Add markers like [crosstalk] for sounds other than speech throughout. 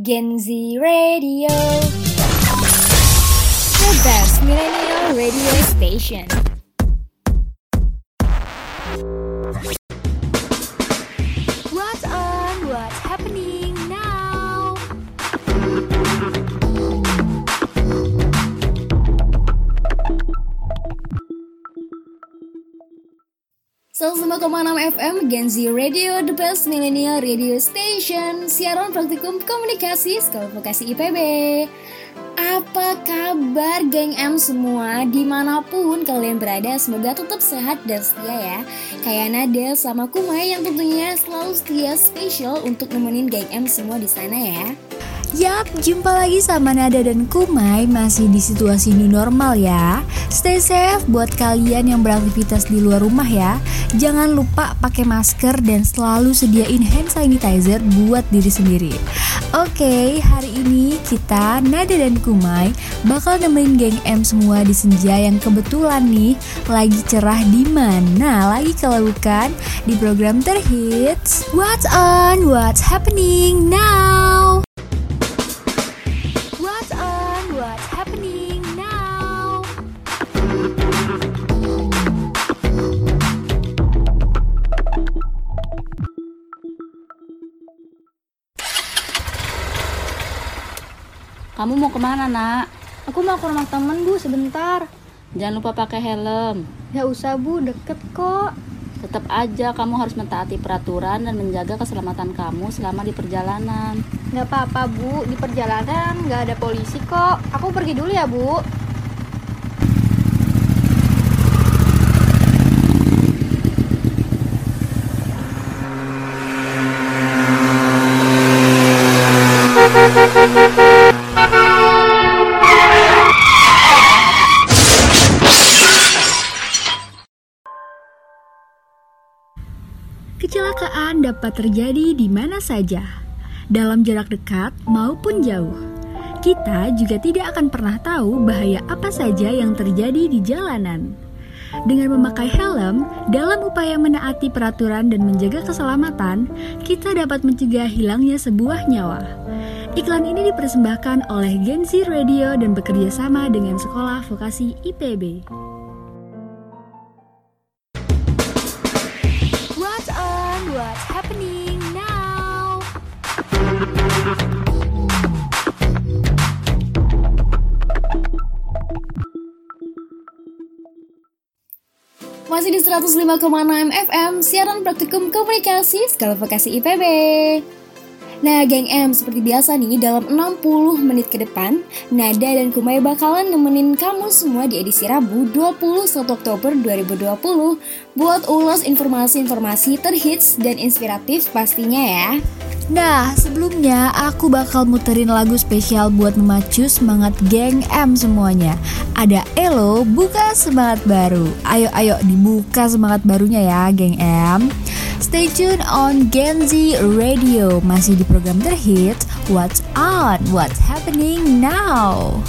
Gen Z Radio. The best millennial radio station. 105,6 FM Gen Z Radio, the best millennial radio station Siaran praktikum komunikasi Sekolah Vokasi IPB Apa kabar geng M semua? Di mana pun kalian berada Semoga tetap sehat dan setia ya. Kayak Nada sama Kumai yang tentunya selalu setia spesial Untuk nemenin geng M semua di sana ya Yap, jumpa lagi sama Nada dan Kumai masih di situasi new normal ya. Stay safe buat kalian yang beraktivitas di luar rumah ya. Jangan lupa pakai masker dan selalu sediain hand sanitizer buat diri sendiri. Oke, hari ini kita Nada dan Kumai bakal nemenin geng M semua di senja yang kebetulan nih lagi cerah di mana lagi kalau bukan di program terhits What's on, what's happening now? Kamu mau ke mana nak? Aku mau ke rumah temen bu sebentar Jangan lupa pakai helm. Gak usah bu, deket kok Tetap aja kamu harus mentaati peraturan dan menjaga keselamatan kamu selama di perjalanan. Gak apa-apa bu, di perjalanan gak ada polisi kok Aku pergi dulu ya bu dapat terjadi di mana saja, dalam jarak dekat maupun jauh. Kita juga tidak akan pernah tahu bahaya apa saja yang terjadi di jalanan. Dengan memakai helm, dalam upaya menaati peraturan dan menjaga keselamatan, kita dapat mencegah hilangnya sebuah nyawa. Iklan ini dipersembahkan oleh Gen Z Radio dan bekerja sama dengan Sekolah Vokasi IPB. What's on? What's happening Masih di 105,6 FM, siaran praktikum komunikasi Sekolah Vokasi IPB. Nah, geng M, seperti biasa nih, dalam 60 menit ke depan, Nada dan Kumai bakalan nemenin kamu semua di edisi Rabu 21 Oktober 2020 buat ulas informasi-informasi terhits dan inspiratif pastinya ya. Nah, sebelumnya aku bakal muterin lagu spesial buat memacu semangat geng M semuanya. Ada Elo, buka semangat baru. Ayo, ayo dibuka semangat barunya ya, geng M. Stay tune on Gen Z Radio, masih di program terhits What's On, What's Happening Now.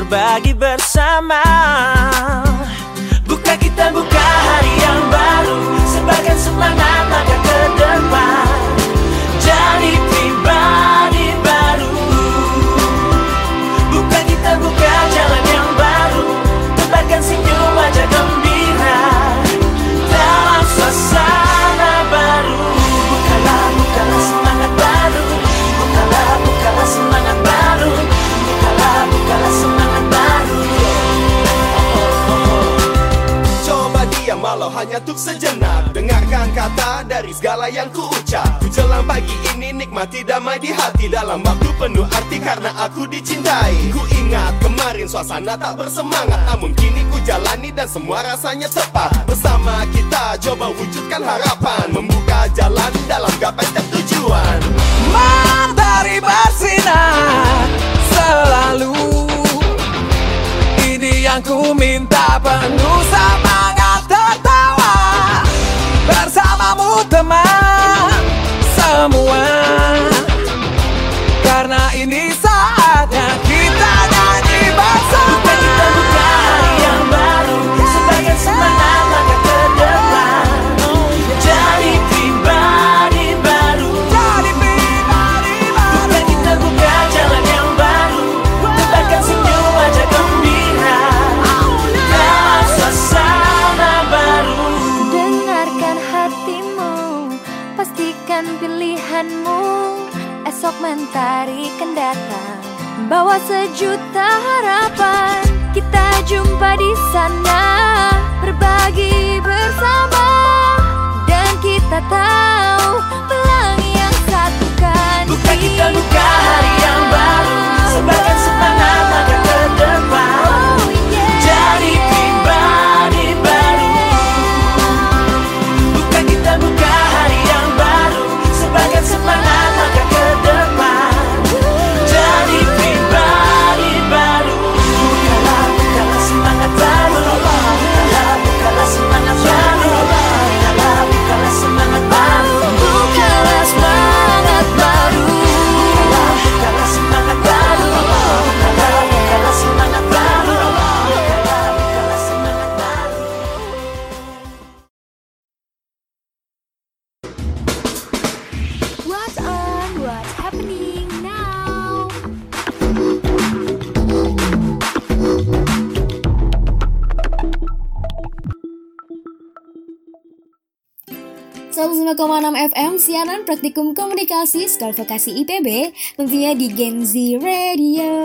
Berbagi bersama. Buka kita buka hari yang baru Sebarkan semangat maka ke sejenak Dengarkan kata dari segala yang ku ucap Menjelang pagi ini nikmati damai di hati. Dalam waktu penuh arti karena aku dicintai. Ku ingat kemarin suasana tak bersemangat. Namun kini ku jalani dan semua rasanya tepat. Bersama kita coba wujudkan harapan. Membuka jalan dalam gapai setiap tujuan Mentari bersinar selalu. Ini yang ku minta penuh semangat Bersamamu teman semua. Karena ini saatnya sejuta siaran praktikum komunikasi sekolah vokasi IPB tentunya di Gen Z Radio.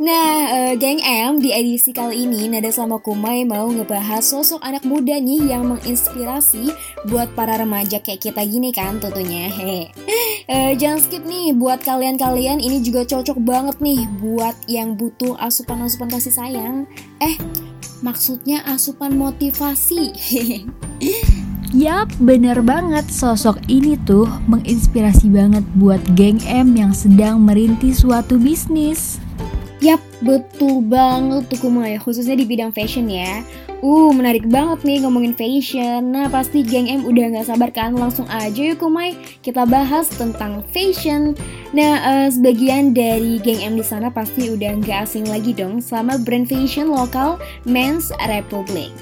Nah, eh, geng M di edisi kali ini Nada sama Kumai mau ngebahas sosok anak muda nih yang menginspirasi buat para remaja kayak kita gini kan tentunya. Hehe. Eh, jangan skip nih buat kalian-kalian ini juga cocok banget nih buat yang butuh asupan-asupan kasih sayang. Eh, maksudnya asupan motivasi. [laughs] Yap, bener banget sosok ini tuh menginspirasi banget buat geng M yang sedang merintis suatu bisnis. Yap, betul banget tuh Kumai, khususnya di bidang fashion ya. Uh, menarik banget nih ngomongin fashion. Nah, pasti geng M udah gak sabar kan? Langsung aja yuk Kumai, kita bahas tentang fashion. Nah, eh, sebagian dari geng M di sana pasti udah gak asing lagi dong sama brand fashion lokal Men's Republic.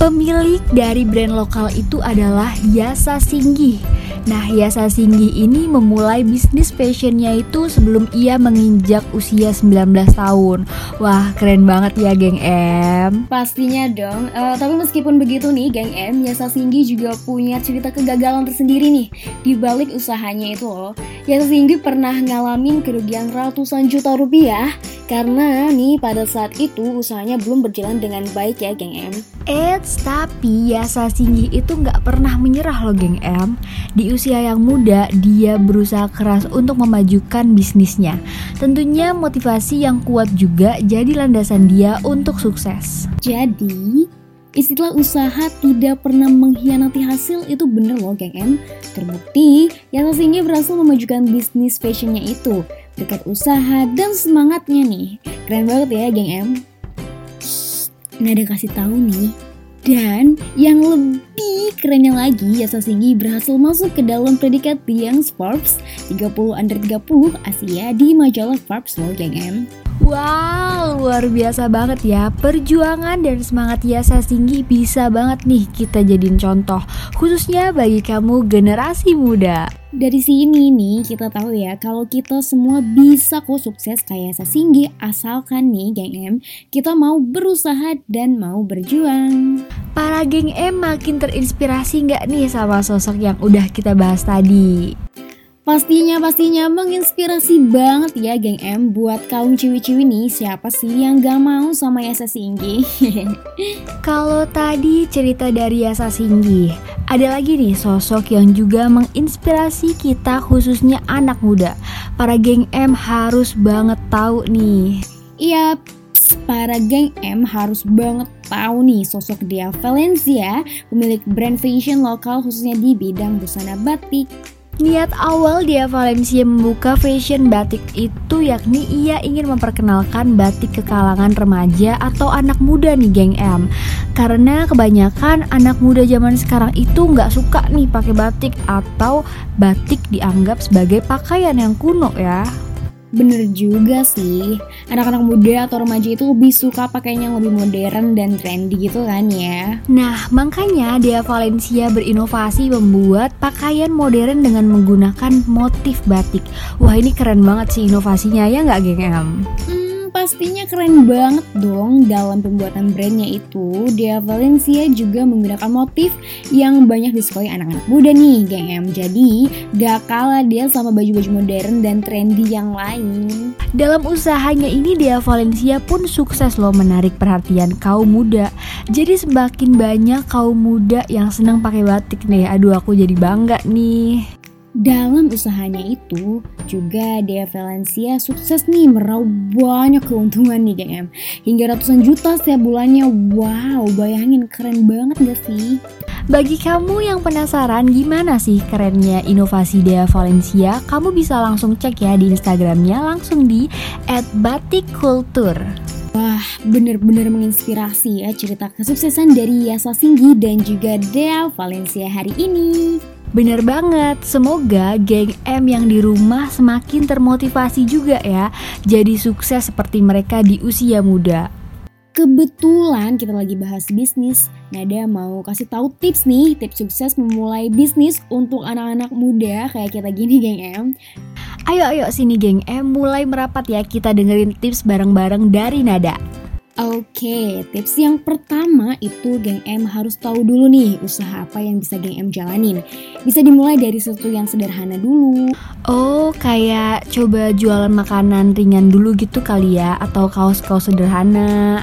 Pemilik dari brand lokal itu adalah Yasa Singgi. Nah, Yasa Singgi ini memulai bisnis fashionnya itu sebelum ia menginjak usia 19 tahun. Wah, keren banget ya, geng M. Pastinya dong, Eh, tapi meskipun begitu nih, geng M, Yasa Singgi juga punya cerita kegagalan tersendiri nih di balik usahanya itu loh. Yasa Singgi pernah ngalamin kerugian ratusan juta rupiah karena nih pada saat itu usahanya belum berjalan dengan baik ya, geng M. Eits, tapi Yasa Singgi itu nggak pernah menyerah loh geng M. Di usia yang muda, dia berusaha keras untuk memajukan bisnisnya. Tentunya motivasi yang kuat juga jadi landasan dia untuk sukses. Jadi, istilah usaha tidak pernah mengkhianati hasil itu bener loh geng M. Terbukti, Yasa Singgi berhasil memajukan bisnis fashionnya itu berkat usaha dan semangatnya nih. Keren banget ya geng M. Nada kasih tahu nih. Dan yang lebih kerennya lagi, Yasa Singgi berhasil masuk ke dalam predikat The Young Forbes 30 under 30 Asia di majalah Forbes loh geng M. Wow, luar biasa banget ya. Perjuangan dan semangat Yasa Singgi bisa banget nih kita jadiin contoh, khususnya bagi kamu generasi muda. Dari sini nih kita tahu ya kalau kita semua bisa kok sukses kayak Singgi asalkan nih geng M kita mau berusaha dan mau berjuang. Para geng M makin terinspirasi nggak nih sama sosok yang udah kita bahas tadi? Pastinya pastinya menginspirasi banget ya geng M buat kaum ciwi-ciwi nih siapa sih yang gak mau sama Yasa Singgi? [laughs] Kalau tadi cerita dari Yasa Singgi, ada lagi nih sosok yang juga menginspirasi kita khususnya anak muda. Para geng M harus banget tahu nih. Iya, para geng M harus banget tahu nih sosok Dea Valencia, pemilik brand fashion lokal khususnya di bidang busana batik. Niat awal Dia Valencia membuka fashion batik itu yakni ia ingin memperkenalkan batik ke kalangan remaja atau anak muda nih geng M. Karena kebanyakan anak muda zaman sekarang itu nggak suka nih pakai batik atau batik dianggap sebagai pakaian yang kuno ya Bener juga sih, anak-anak muda atau remaja itu lebih suka pakainya yang lebih modern dan trendy gitu kan ya. Nah, makanya Dea Valencia berinovasi membuat pakaian modern dengan menggunakan motif batik. Wah, ini keren banget sih inovasinya ya nggak, geng M? Pastinya keren banget dong dalam pembuatan brandnya itu. Dea Valencia juga menggunakan motif yang banyak disukai anak-anak muda nih, geng. Jadi, gak kalah dia sama baju-baju modern dan trendy yang lain. Dalam usahanya ini Dea Valencia pun sukses loh menarik perhatian kaum muda. Jadi semakin banyak kaum muda yang senang pakai batik nih. Aduh, aku jadi bangga nih. Dalam usahanya itu, juga Dea Valencia sukses nih meraup banyak keuntungan nih geng M. Hingga ratusan juta setiap bulannya. Wow, bayangin keren banget gak sih? Bagi kamu yang penasaran gimana sih kerennya inovasi Dea Valencia, kamu bisa langsung cek ya di Instagramnya langsung di @batikkultur. Wah, bener-bener menginspirasi ya cerita kesuksesan dari Yasa Singgi dan juga Dea Valencia hari ini. Bener banget, semoga geng M yang di rumah semakin termotivasi juga ya Jadi sukses seperti mereka di usia muda Kebetulan kita lagi bahas bisnis, Nada mau kasih tahu tips nih, tips sukses memulai bisnis untuk anak-anak muda kayak kita gini geng M. Ayo ayo sini geng M mulai merapat ya kita dengerin tips bareng-bareng dari Nada Oke, tips yang pertama itu geng M harus tahu dulu nih usaha apa yang bisa geng M jalanin. Bisa dimulai dari sesuatu yang sederhana dulu. Oh kayak coba jualan makanan ringan dulu gitu kali ya Atau kaos-kaos sederhana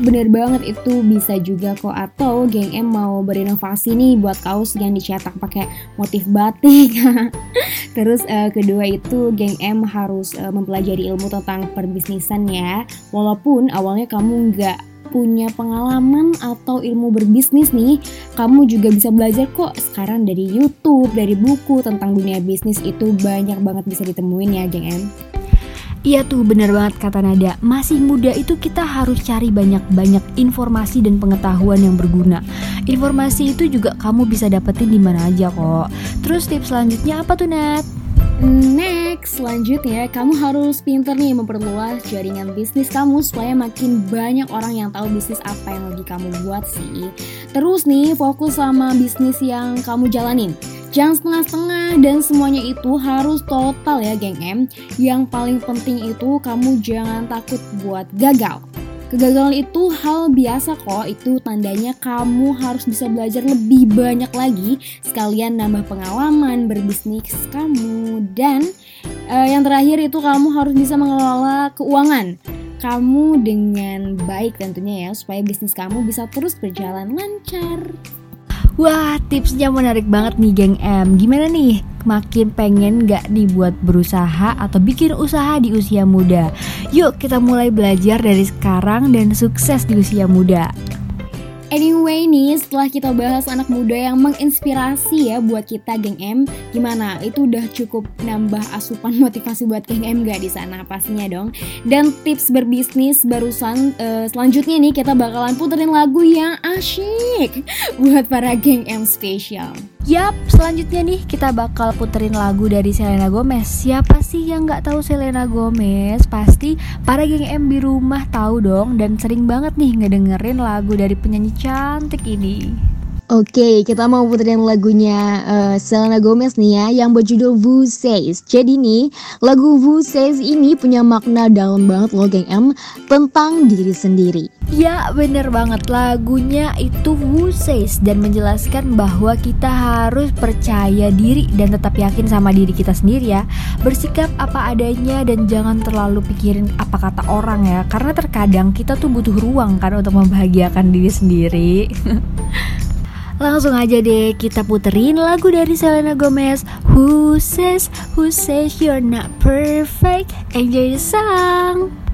Bener banget itu bisa juga kok atau geng M mau berinovasi nih buat kaos yang dicetak pakai motif batik. [laughs] Terus uh, kedua itu geng M harus uh, mempelajari ilmu tentang perbisnisan ya. Walaupun awalnya kamu nggak punya pengalaman atau ilmu berbisnis nih, kamu juga bisa belajar kok sekarang dari YouTube, dari buku tentang dunia bisnis itu banyak banget bisa ditemuin ya, geng M. Iya tuh bener banget kata Nada Masih muda itu kita harus cari banyak-banyak informasi dan pengetahuan yang berguna Informasi itu juga kamu bisa dapetin di mana aja kok Terus tips selanjutnya apa tuh Nat? Next, selanjutnya kamu harus pinter nih memperluas jaringan bisnis kamu supaya makin banyak orang yang tahu bisnis apa yang lagi kamu buat sih. Terus nih fokus sama bisnis yang kamu jalanin. Jangan setengah-setengah dan semuanya itu harus total ya geng M. Yang paling penting itu kamu jangan takut buat gagal. Kegagalan itu hal biasa kok, itu tandanya kamu harus bisa belajar lebih banyak lagi, sekalian nambah pengalaman berbisnis kamu. Dan uh, yang terakhir itu kamu harus bisa mengelola keuangan kamu dengan baik tentunya ya, supaya bisnis kamu bisa terus berjalan lancar. Wah, tipsnya menarik banget nih geng M. Gimana nih? Makin pengen gak dibuat berusaha atau bikin usaha di usia muda? Yuk kita mulai belajar dari sekarang dan sukses di usia muda. Anyway nih, setelah kita bahas anak muda yang menginspirasi ya buat kita geng M, gimana? Itu udah cukup nambah asupan [laughs] motivasi buat geng M gak di sana pastinya dong. Dan tips berbisnis barusan uh, selanjutnya nih kita bakalan puterin lagu yang asyik [laughs] buat para geng M spesial. Yap, selanjutnya nih kita bakal puterin lagu dari Selena Gomez. Siapa sih yang nggak tahu Selena Gomez? Pasti para geng M di rumah tahu dong dan sering banget nih ngedengerin lagu dari penyanyi cantik ini. Oke, kita mau puterin lagunya uh, Selena Gomez nih ya yang berjudul Who Says. Jadi nih, lagu Who Says ini punya makna dalam banget loh geng M tentang diri sendiri. Ya, bener banget lagunya itu Who Says dan menjelaskan bahwa kita harus percaya diri dan tetap yakin sama diri kita sendiri ya. Bersikap apa adanya dan jangan terlalu pikirin apa kata orang ya, karena terkadang kita tuh butuh ruang kan untuk membahagiakan diri sendiri. [laughs] Langsung aja deh kita puterin lagu dari Selena Gomez. Who says, who says you're not perfect? Enjoy the song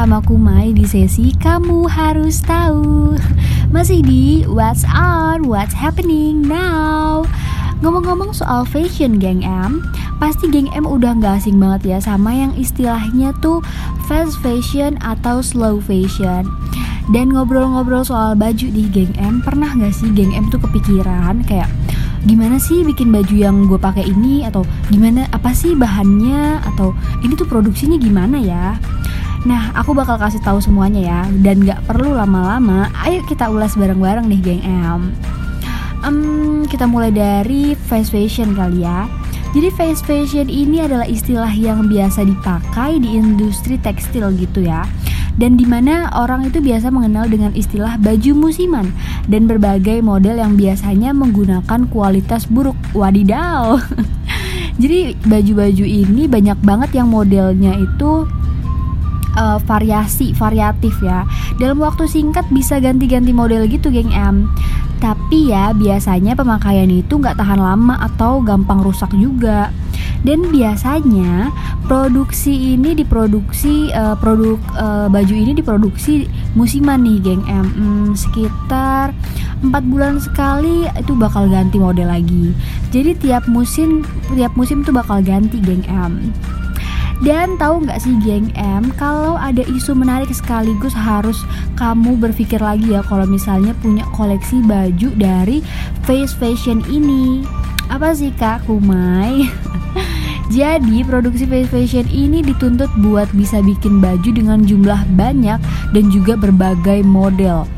sama Kumai di sesi Kamu Harus Tahu. Masih di What's On, What's Happening Now. Ngomong-ngomong soal fashion geng M, pasti geng M udah gak asing banget ya sama yang istilahnya tuh fast fashion atau slow fashion. Dan ngobrol-ngobrol soal baju di geng M, pernah gak sih geng M tuh kepikiran kayak gimana sih bikin baju yang gue pakai ini atau gimana apa sih bahannya atau ini tuh produksinya gimana ya? Nah, aku bakal kasih tahu semuanya ya dan gak perlu lama-lama. Ayo kita ulas bareng-bareng nih geng M. Em, kita mulai dari fast fashion kali ya. Jadi fast fashion ini adalah istilah yang biasa dipakai di industri tekstil gitu ya. Dan di mana orang itu biasa mengenal dengan istilah baju musiman dan berbagai model yang biasanya menggunakan kualitas buruk. Wadidaw. [laughs] Jadi baju-baju ini banyak banget yang modelnya itu uh, variasi variatif ya. Dalam waktu singkat bisa ganti-ganti model gitu geng M. Tapi ya biasanya pemakaian itu nggak tahan lama atau gampang rusak juga. Dan biasanya produksi ini diproduksi uh, produk uh, baju ini diproduksi musiman nih geng M. Hmm, sekitar empat bulan sekali itu bakal ganti model lagi. Jadi tiap musim tiap musim tuh bakal ganti geng M dan tahu nggak sih geng M, kalau ada isu menarik sekaligus harus kamu berpikir lagi ya kalau misalnya punya koleksi baju dari fast fashion ini. Apa sih kak Kumai? [laughs] Jadi produksi fast fashion ini dituntut buat bisa bikin baju dengan jumlah banyak dan juga berbagai model.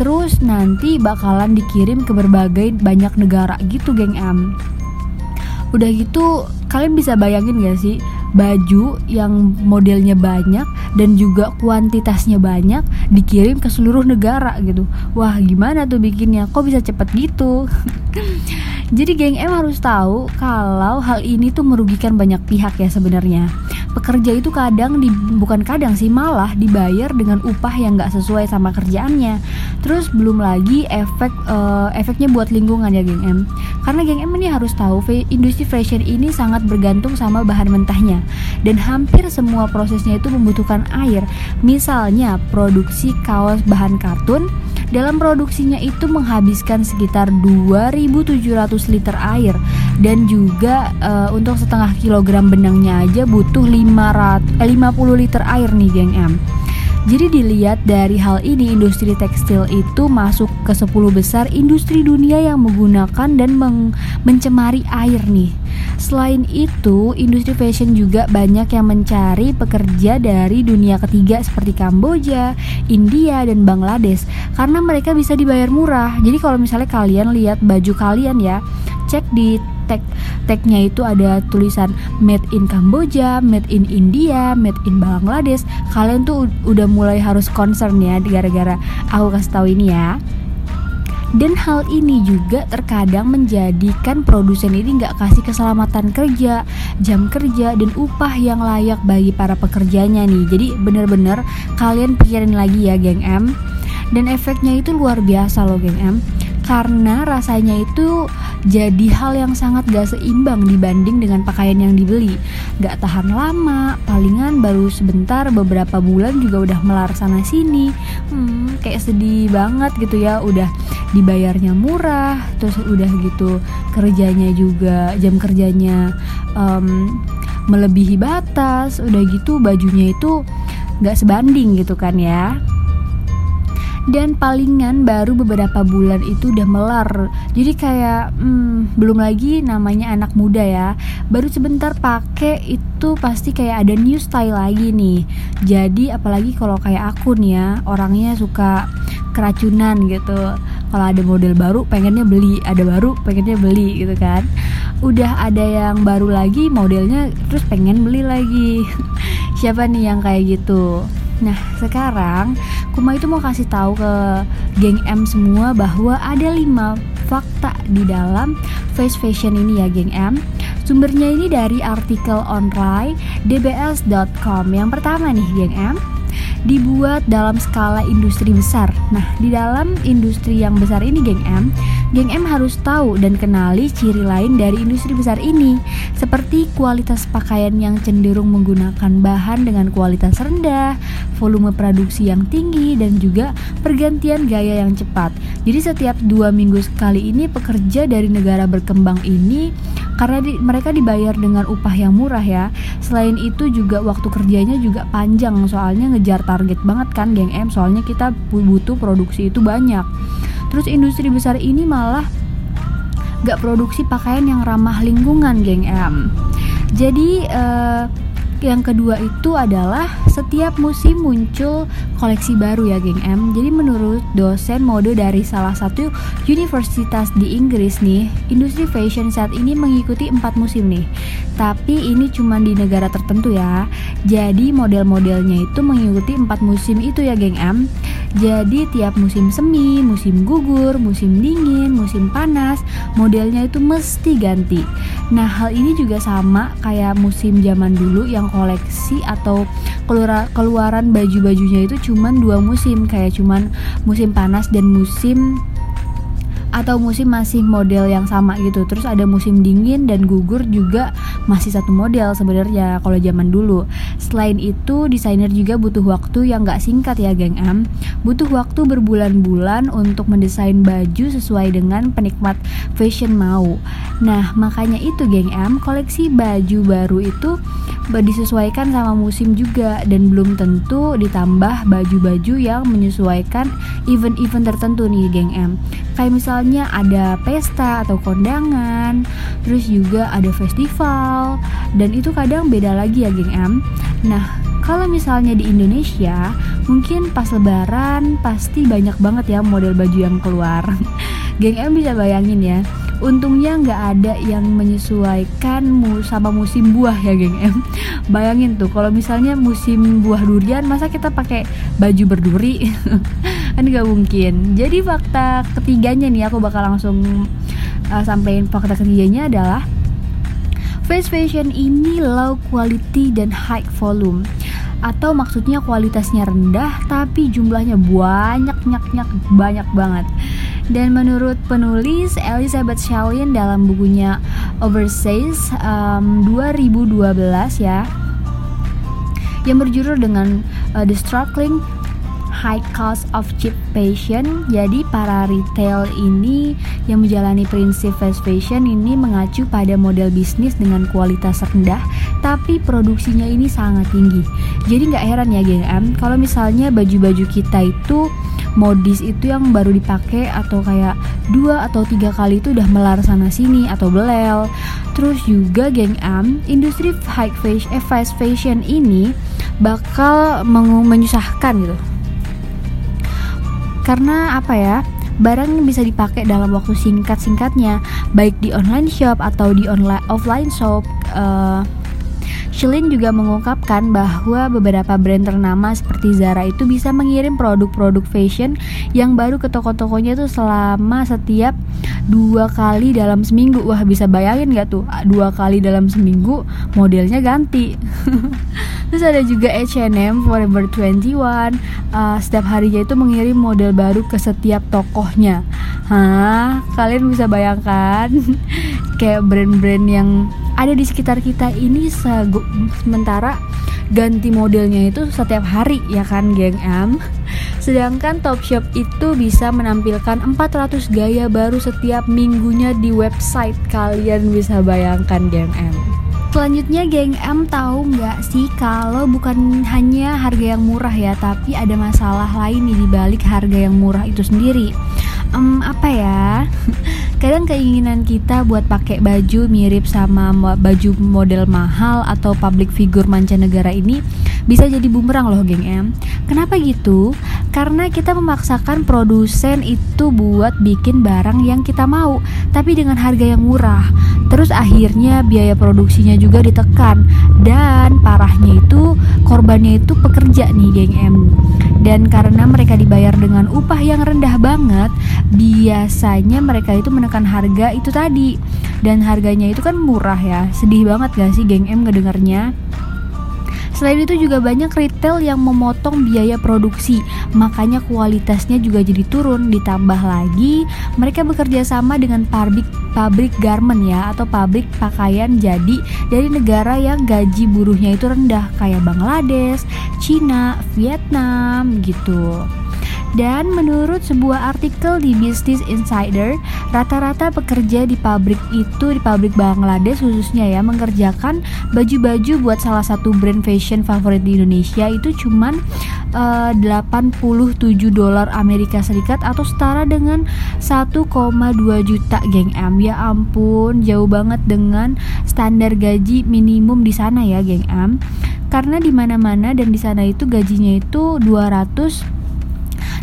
Terus nanti bakalan dikirim ke berbagai banyak negara gitu geng M. Udah gitu kalian bisa bayangin gak sih baju yang modelnya banyak dan juga kuantitasnya banyak dikirim ke seluruh negara gitu. Wah gimana tuh bikinnya? Kok bisa cepet gitu [laughs] jadi geng M harus tahu kalau hal ini tuh merugikan banyak pihak ya sebenarnya. Pekerja itu kadang di, bukan kadang sih malah dibayar dengan upah yang nggak sesuai sama kerjaannya. Terus belum lagi efek eh, efeknya buat lingkungan ya geng M. Karena geng M ini harus tahu industri fashion ini sangat bergantung sama bahan mentahnya. Dan hampir semua prosesnya itu membutuhkan air. Misalnya produksi kaos bahan katun dalam produksinya itu menghabiskan sekitar 2700 liter air. Dan juga eh, untuk setengah kilogram benangnya aja butuh 500, eh, 50 liter air nih geng M jadi dilihat dari hal ini industri tekstil itu masuk ke 10 besar industri dunia yang menggunakan dan meng- mencemari air nih. Selain itu, industri fashion juga banyak yang mencari pekerja dari dunia ketiga seperti Kamboja, India, dan Bangladesh karena mereka bisa dibayar murah. Jadi kalau misalnya kalian lihat baju kalian ya, cek di tag tagnya itu ada tulisan made in Kamboja, made in India, made in Bangladesh. Kalian tuh udah mulai harus concern ya gara-gara aku kasih tahu ini ya. Dan hal ini juga terkadang menjadikan produsen ini nggak kasih keselamatan kerja, jam kerja, dan upah yang layak bagi para pekerjanya nih. Jadi bener-bener kalian pikirin lagi ya geng M. Dan efeknya itu luar biasa loh geng M karena rasanya itu jadi hal yang sangat gak seimbang dibanding dengan pakaian yang dibeli. Gak tahan lama palingan baru sebentar beberapa bulan juga udah melar sana sini. Hmm, kayak sedih banget gitu ya udah dibayarnya murah terus udah gitu kerjanya juga jam kerjanya em, melebihi batas udah gitu bajunya itu nggak sebanding gitu kan ya dan palingan baru beberapa bulan itu udah melar. Jadi kayak hmm, belum lagi namanya anak muda ya. Baru sebentar pakai itu pasti kayak ada new style lagi nih. Jadi apalagi kalau kayak aku nih ya orangnya suka keracunan gitu. Kalau ada model baru pengennya beli. Ada baru pengennya beli gitu kan. Udah ada yang baru lagi modelnya terus pengen beli lagi. [laughs] Siapa nih yang kayak gitu Nah, sekarang Kuma itu mau kasih tahu ke geng M semua bahwa ada 5 fakta di dalam fast fashion ini ya geng M. Sumbernya ini dari artikel online dbs.com. Yang pertama nih geng M, dibuat dalam skala industri besar. Nah, di dalam industri yang besar ini geng M, geng M harus tahu dan kenali ciri lain dari industri besar ini, seperti kualitas pakaian yang cenderung menggunakan bahan dengan kualitas rendah, volume produksi yang tinggi, dan juga pergantian gaya yang cepat. Jadi setiap dua minggu sekali ini pekerja dari negara berkembang ini karena di- mereka dibayar dengan upah yang murah ya. Selain itu juga waktu kerjanya juga panjang soalnya ngejar banget kan geng M soalnya kita butuh produksi itu banyak. Terus industri besar ini malah gak produksi pakaian yang ramah lingkungan geng M. Jadi eh, yang kedua itu adalah setiap musim muncul koleksi baru ya geng M. Jadi menurut dosen mode dari salah satu universitas di Inggris nih, industri fashion saat ini mengikuti empat musim nih. Tapi ini cuma di negara tertentu ya. Jadi model-modelnya itu mengikuti empat musim itu ya geng M. Jadi tiap musim semi, musim gugur, musim dingin, musim panas, modelnya itu mesti ganti. Nah, hal ini juga sama kayak musim zaman dulu yang koleksi atau keluar keluaran baju-bajunya itu cuman dua musim, kayak cuman musim panas dan musim atau musim masih model yang sama gitu. Terus ada musim dingin dan gugur juga masih satu model sebenarnya kalau zaman dulu. Selain itu, desainer juga butuh waktu yang gak singkat ya, geng M. Butuh waktu berbulan-bulan untuk mendesain baju sesuai dengan penikmat fashion mau. Nah, makanya itu, geng M, koleksi baju baru itu disesuaikan sama musim juga dan belum tentu ditambah baju-baju yang menyesuaikan event-event tertentu nih, geng M. Kayak misalnya ada pesta atau kondangan, terus juga ada festival, dan itu kadang beda lagi ya, geng M. Nah, kalau misalnya di Indonesia, mungkin pas lebaran pasti banyak banget ya model baju yang keluar. [laughs] Geng M bisa bayangin ya, untungnya nggak ada yang menyesuaikan sama musim buah ya geng M. [laughs] Bayangin tuh kalau misalnya musim buah durian, masa kita pakai baju berduri? [laughs] kan nggak mungkin. Jadi fakta ketiganya nih aku bakal langsung uh, sampein fakta ketiganya adalah Fast fashion ini low quality dan high volume atau maksudnya kualitasnya rendah tapi jumlahnya banyak nyak nyak banyak banget. Dan menurut penulis Elizabeth Shalin dalam bukunya Overseas um, 2012 ya yang berjudul dengan uh, The Struggling High Cost of Cheap Fashion. Jadi para retail ini yang menjalani prinsip fast fashion ini mengacu pada model bisnis dengan kualitas rendah, tapi produksinya ini sangat tinggi. Jadi nggak heran ya geng M, kalau misalnya baju-baju kita itu modis itu yang baru dipakai atau kayak dua atau tiga kali itu udah melar sana sini atau belel. Terus juga geng M, industri high fashion, eh, fast fashion ini bakal menyusahkan gitu karena apa ya barang bisa dipakai dalam waktu singkat-singkatnya baik di online shop atau di online offline shop eh, Shilin juga mengungkapkan bahwa beberapa brand ternama seperti Zara itu bisa mengirim produk-produk fashion yang baru ke toko-tokonya itu selama setiap dua kali dalam seminggu. Wah bisa bayangin gak tuh? Dua kali dalam seminggu modelnya ganti. [laughs] Terus ada juga H&M Forever 21 uh, Setiap harinya itu mengirim model baru ke setiap tokohnya. Hah, kalian bisa bayangkan? [laughs] Kayak brand-brand yang ada di sekitar kita ini Sementara ganti modelnya itu setiap hari ya kan geng M Sedangkan Topshop itu bisa menampilkan 400 gaya baru setiap minggunya di website. Kalian bisa bayangkan geng M. Selanjutnya geng M tahu nggak sih kalau bukan hanya harga yang murah ya, tapi ada masalah lain nih di balik harga yang murah itu sendiri. Em, apa ya? [laughs] Kadang keinginan kita buat pakai baju mirip sama baju model mahal atau public figure mancanegara ini bisa jadi bumerang loh geng M. Kenapa gitu? Karena kita memaksakan produsen itu buat bikin barang yang kita mau, tapi dengan harga yang murah. Terus akhirnya biaya produksinya juga ditekan dan parahnya itu korbannya itu pekerja nih geng M. Dan karena mereka dibayar dengan upah yang rendah banget, biasanya mereka itu menekan harga itu tadi. Dan harganya itu kan murah ya. Sedih banget gak sih geng M ngedengernya? Selain itu juga banyak retail yang memotong biaya produksi, makanya kualitasnya juga jadi turun. Ditambah lagi, mereka bekerja sama dengan pabrik pabrik garment ya atau pabrik pakaian jadi dari negara yang gaji buruhnya itu rendah kayak Bangladesh, Cina, Vietnam gitu. Dan menurut sebuah artikel di Business Insider, rata-rata pekerja di pabrik itu di pabrik Bangladesh khususnya ya mengerjakan baju-baju buat salah satu brand fashion favorit di Indonesia itu cuman eh, 87 dolar Amerika Serikat atau setara dengan 1,2 juta geng M. Ya ampun, jauh banget dengan standar gaji minimum di sana ya geng M. Karena di mana-mana dan di sana itu gajinya itu 200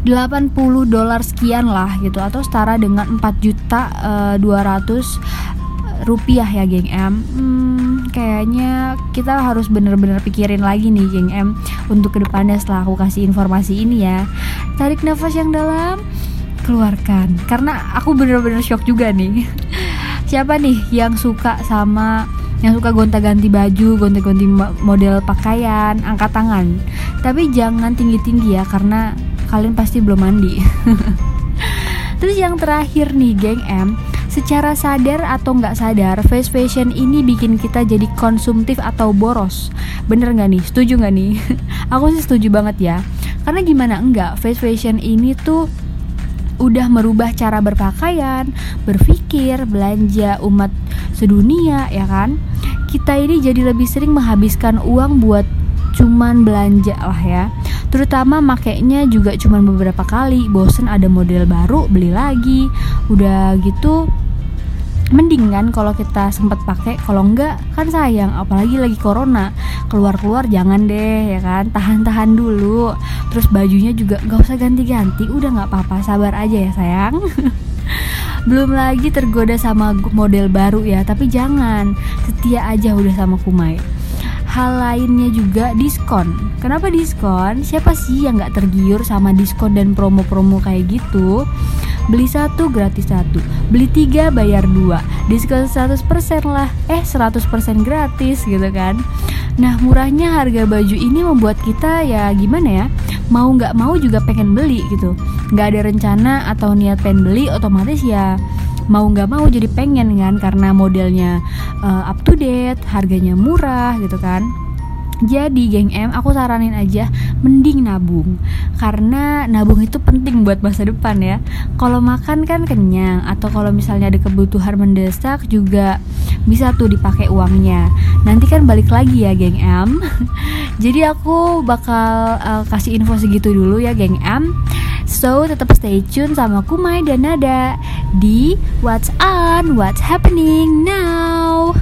80 dolar sekian lah gitu atau setara dengan 4 juta eh, 200 rupiah ya geng M. Hmm, kayaknya kita harus bener-bener pikirin lagi nih geng M untuk ke depannya setelah aku kasih informasi ini ya. Tarik nafas yang dalam keluarkan. Karena aku bener-bener shock juga nih. [laughs] Siapa nih yang suka sama yang suka gonta-ganti baju, gonta-ganti mo- model pakaian, angkat tangan. Tapi jangan tinggi-tinggi ya karena kalian pasti belum mandi. [laughs] Terus yang terakhir nih geng M Secara sadar atau nggak sadar Fast fashion ini bikin kita jadi konsumtif atau boros Bener nggak nih? Setuju nggak nih? [laughs] Aku sih setuju banget ya Karena gimana enggak Fast fashion ini tuh udah merubah cara berpakaian, berpikir, belanja umat sedunia ya kan. Kita ini jadi lebih sering menghabiskan uang buat cuman belanja lah ya. Terutama makainya juga cuman beberapa kali, bosen ada model baru beli lagi. Udah gitu mending kan kalau kita sempat pakai. Kalau enggak kan sayang. Apalagi lagi corona. Keluar-keluar jangan deh ya kan? Tahan-tahan dulu. Terus bajunya juga nggak usah ganti-ganti. Udah nggak apa-apa. Sabar aja ya sayang. [laughs] Belum lagi tergoda sama model baru ya. Tapi jangan. Setia aja udah sama Kumai hal lainnya juga diskon. Kenapa diskon? Siapa sih yang nggak tergiur sama diskon dan promo-promo kayak gitu? Beli satu gratis satu. Beli tiga bayar dua. Diskon 100% lah. Eh 100% gratis gitu kan? Nah murahnya harga baju ini membuat kita ya gimana ya? Mau nggak mau juga pengen beli gitu. Nggak ada rencana atau niat pengen beli otomatis ya mau nggak mau jadi pengen kan karena modelnya uh, up to date harganya murah gitu kan. Jadi geng M aku saranin aja mending nabung. Karena nabung itu penting buat masa depan ya. Kalau makan kan kenyang Atau kalau misalnya ada kebutuhan mendesak juga bisa tuh dipakai uangnya. Nanti kan balik lagi ya geng M. [laughs] Jadi aku bakal uh, kasih info segitu dulu ya geng M So tetap stay tune sama Kumai dan Nada Di What's On, What's Happening Now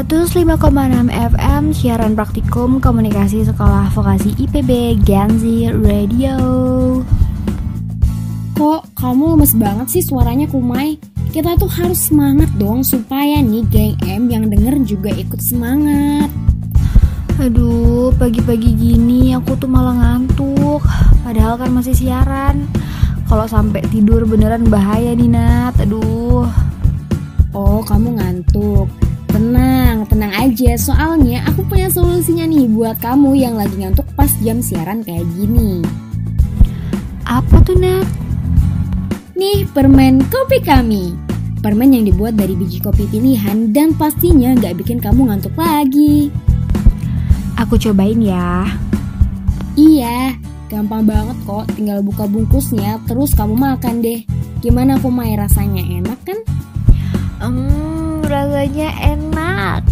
...105,6 FM siaran praktikum komunikasi sekolah vokasi IPB Ganzi Radio. Kok kamu lemes banget sih suaranya Kumai? Kita tuh harus semangat dong supaya nih geng M yang denger juga ikut semangat. Aduh, pagi-pagi gini aku tuh malah ngantuk. Padahal kan masih siaran. Kalau sampai tidur beneran bahaya nih Nat. Aduh. Oh, kamu ngantuk. Tenang, tenang aja. Soalnya aku punya solusinya nih buat kamu yang lagi ngantuk pas jam siaran kayak gini. Apa tuh Nat? Nih permen kopi kami. Permen yang dibuat dari biji kopi pilihan dan pastinya nggak bikin kamu ngantuk lagi. Aku cobain ya. Iya, gampang banget kok. Tinggal buka bungkusnya, terus kamu makan deh. Gimana kumai rasanya? Enak kan? Hmm, rasanya enak.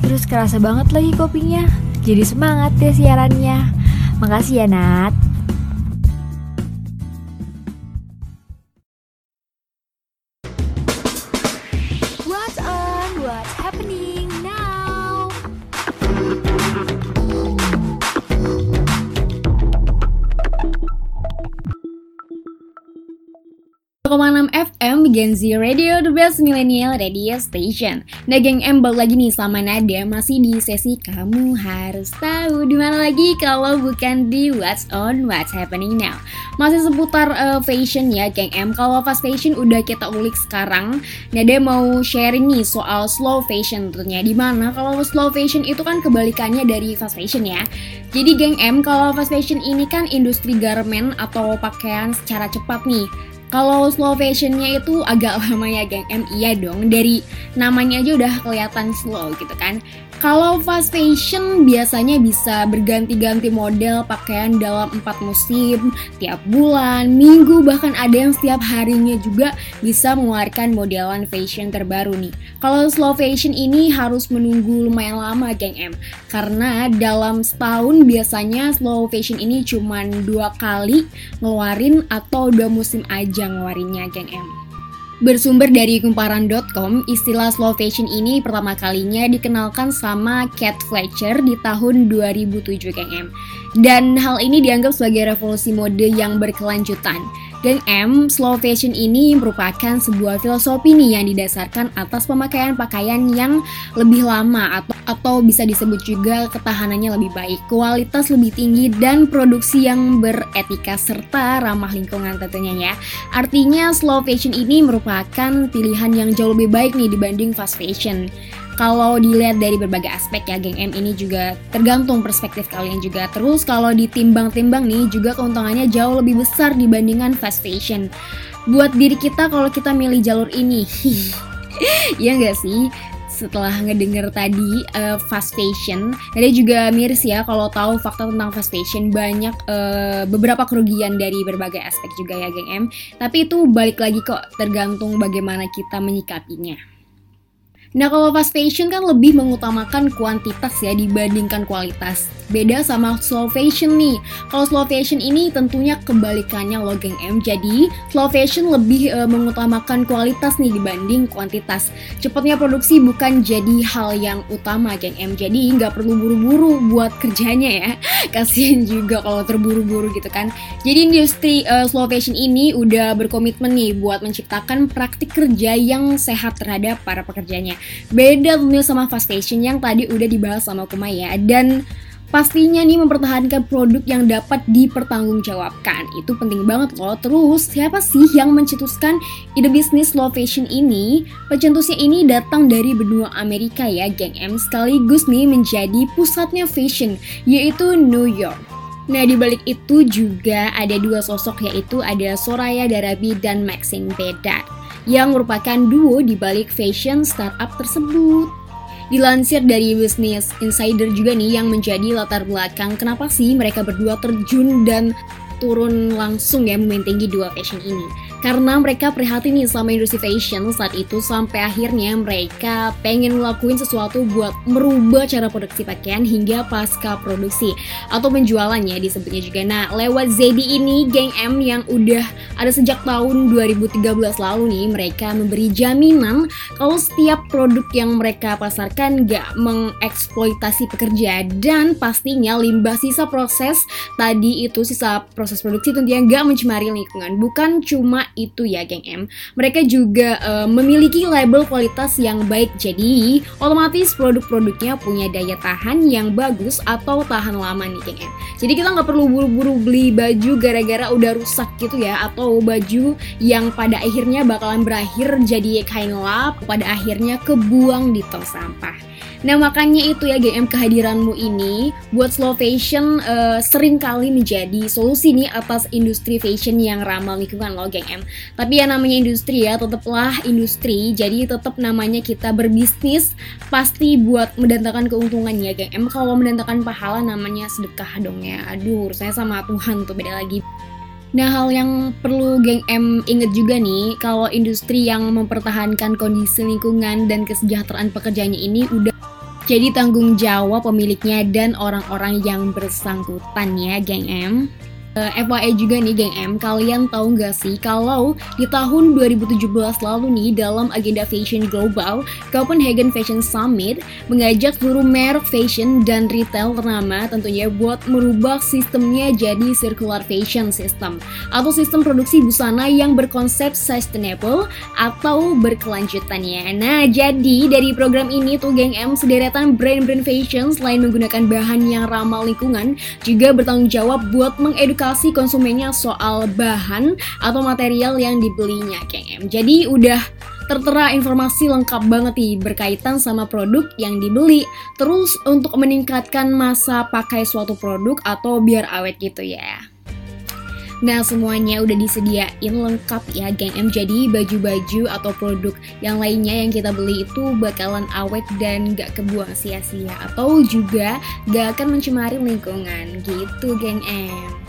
Terus kerasa banget lagi kopinya. Jadi semangat deh siarannya. Makasih ya Nat. Gen Z Radio, the best millennial radio station. Nah geng M balik lagi nih sama Nada masih di sesi kamu harus tahu di mana lagi kalau bukan di What's On What's Happening Now. Masih seputar uh, fashion ya geng M. Kalau fast fashion udah kita ulik sekarang, Nada mau sharing nih soal slow fashion tentunya. Di mana kalau slow fashion itu kan kebalikannya dari fast fashion ya. Jadi geng M kalau fast fashion ini kan industri garment atau pakaian secara cepat nih. Kalau slow fashionnya itu agak [laughs] lama ya geng. M Iya dong. Dari namanya aja udah kelihatan slow gitu kan Kalau fast fashion biasanya bisa berganti-ganti model pakaian dalam empat musim Tiap bulan, minggu bahkan ada yang setiap harinya juga bisa mengeluarkan modelan fashion terbaru nih Kalau slow fashion ini harus menunggu lumayan lama geng M Karena dalam setahun biasanya slow fashion ini cuman dua kali ngeluarin atau dua musim aja ngeluarinnya geng M. Bersumber dari kumparan.com, istilah slow fashion ini pertama kalinya dikenalkan sama Cat Fletcher di tahun 2007 geng M. Dan hal ini dianggap sebagai revolusi mode yang berkelanjutan. Geng M, slow fashion ini merupakan sebuah filosofi nih yang didasarkan atas pemakaian pakaian yang lebih lama atau atau bisa disebut juga ketahanannya lebih baik, kualitas lebih tinggi dan produksi yang beretika serta ramah lingkungan tentunya ya. Artinya slow fashion ini merupakan pilihan yang jauh lebih baik nih dibanding fast fashion kalau dilihat dari berbagai aspek ya geng M ini juga tergantung perspektif kalian juga terus kalau ditimbang-timbang nih juga keuntungannya jauh lebih besar dibandingkan fast fashion buat diri kita kalau kita milih jalur ini [laughs] ya nggak sih setelah ngedenger tadi uh, fast fashion, ada juga miris ya kalau tahu fakta tentang fast fashion banyak uh, beberapa kerugian dari berbagai aspek juga ya geng M. Tapi itu balik lagi kok tergantung bagaimana kita menyikapinya. Nah kalau fast fashion kan lebih mengutamakan kuantitas ya dibandingkan kualitas. Beda sama slow fashion nih. Kalau slow fashion ini tentunya kebalikannya loh geng M. Jadi slow fashion lebih e, mengutamakan kualitas nih dibanding kuantitas. Cepatnya produksi bukan jadi hal yang utama geng M. Jadi nggak perlu buru-buru buat kerjanya ya. [laughs] Kasian juga kalau terburu-buru gitu kan. Jadi industri e, slow fashion ini udah berkomitmen nih buat menciptakan praktik kerja yang sehat terhadap para pekerjanya. Beda tentunya sama fast fashion yang tadi udah dibahas sama Kumaya dan pastinya nih mempertahankan produk yang dapat dipertanggungjawabkan. Itu penting banget loh. Terus siapa sih yang mencetuskan ide bisnis slow fashion ini? Pencetusnya ini datang dari benua Amerika ya, geng M sekaligus nih menjadi pusatnya fashion yaitu New York. Nah, di balik itu juga ada dua sosok yaitu ada Soraya Darabi dan Maxine Bedard yang merupakan duo di balik fashion startup tersebut. Dilansir dari Business Insider juga nih yang menjadi latar belakang kenapa sih mereka berdua terjun dan turun langsung ya membentengi dua fashion ini karena mereka prihatin nih sama industri fashion saat itu sampai akhirnya mereka pengen ngelakuin sesuatu buat merubah cara produksi pakaian hingga pasca produksi atau penjualannya disebutnya juga. Nah, lewat ZD ini geng M yang udah ada sejak tahun 2013 lalu nih mereka memberi jaminan kalau setiap produk yang mereka pasarkan gak mengeksploitasi pekerja dan pastinya limbah sisa proses tadi itu sisa proses produksi tentunya gak mencemari lingkungan bukan cuma itu ya geng M, mereka juga eh, memiliki label kualitas yang baik. Jadi otomatis produk-produknya punya daya tahan yang bagus atau tahan lama nih geng M. Jadi kita nggak perlu buru-buru beli baju gara-gara udah rusak gitu ya atau baju yang pada akhirnya bakalan berakhir jadi kain lap pada akhirnya kebuang di tong sampah. Nah makanya itu ya GM kehadiranmu ini buat slow fashion eh, sering kali menjadi solusi nih atas industri fashion yang ramah lingkungan loh geng M. Tapi ya namanya industri ya tetaplah industri jadi tetap namanya kita berbisnis pasti buat mendatangkan keuntungan ya geng M. Kalau mendatangkan pahala namanya sedekah dong ya. Aduh saya sama Tuhan tuh beda lagi. Nah, hal yang perlu geng M inget juga nih, kalau industri yang mempertahankan kondisi lingkungan dan kesejahteraan pekerjanya ini udah jadi tanggung jawab pemiliknya dan orang-orang yang bersangkutan ya, geng M. Uh, FYI juga nih geng M, kalian tahu nggak sih kalau di tahun 2017 lalu nih dalam agenda fashion global, Copenhagen Fashion Summit mengajak seluruh merek fashion dan retail ternama tentunya buat merubah sistemnya jadi circular fashion system atau sistem produksi busana yang berkonsep sustainable atau berkelanjutan ya. Nah, jadi dari program ini tuh geng M sederetan brand-brand fashion selain menggunakan bahan yang ramah lingkungan juga bertanggung jawab buat mengedukasi edukasi konsumennya soal bahan atau material yang dibelinya Geng M. Jadi udah tertera informasi lengkap banget nih berkaitan sama produk yang dibeli. Terus untuk meningkatkan masa pakai suatu produk atau biar awet gitu ya. Nah semuanya udah disediain lengkap ya geng M Jadi baju-baju atau produk yang lainnya yang kita beli itu bakalan awet dan gak kebuang sia-sia Atau juga gak akan mencemari lingkungan gitu geng M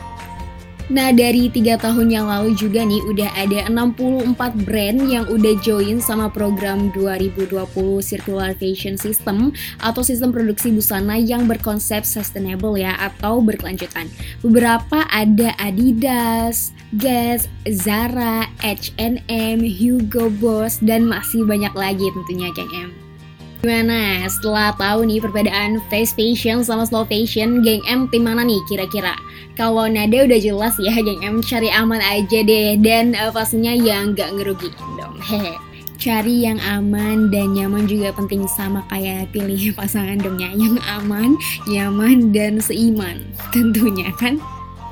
Nah dari tiga tahun yang lalu juga nih udah ada 64 brand yang udah join sama program 2020 Circular Fashion System atau sistem produksi busana yang berkonsep sustainable ya atau berkelanjutan. Beberapa ada Adidas, Guess, Zara, H&M, Hugo Boss dan masih banyak lagi tentunya Kang M. Gimana setelah tahu nih perbedaan fast fashion sama slow fashion, geng M tim mana nih kira-kira? Kalau nada udah jelas ya, geng M cari aman aja deh dan uh, pastinya yang gak ngerugiin dong. Hehe. Cari yang aman dan nyaman juga penting sama kayak pilih pasangan dongnya yang aman, nyaman dan seiman tentunya kan.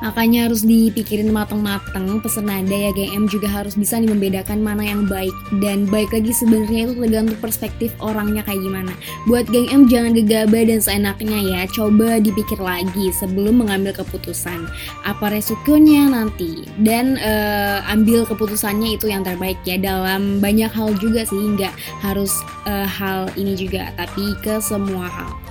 Makanya harus dipikirin mateng-mateng pesen nada ya GM juga harus bisa nih membedakan mana yang baik dan baik lagi sebenarnya itu tergantung perspektif orangnya kayak gimana. Buat geng M jangan gegabah dan seenaknya ya, coba dipikir lagi sebelum mengambil keputusan. Apa resikonya nanti dan uh, ambil keputusannya itu yang terbaik ya dalam banyak hal juga sih nggak harus uh, hal ini juga tapi ke semua hal.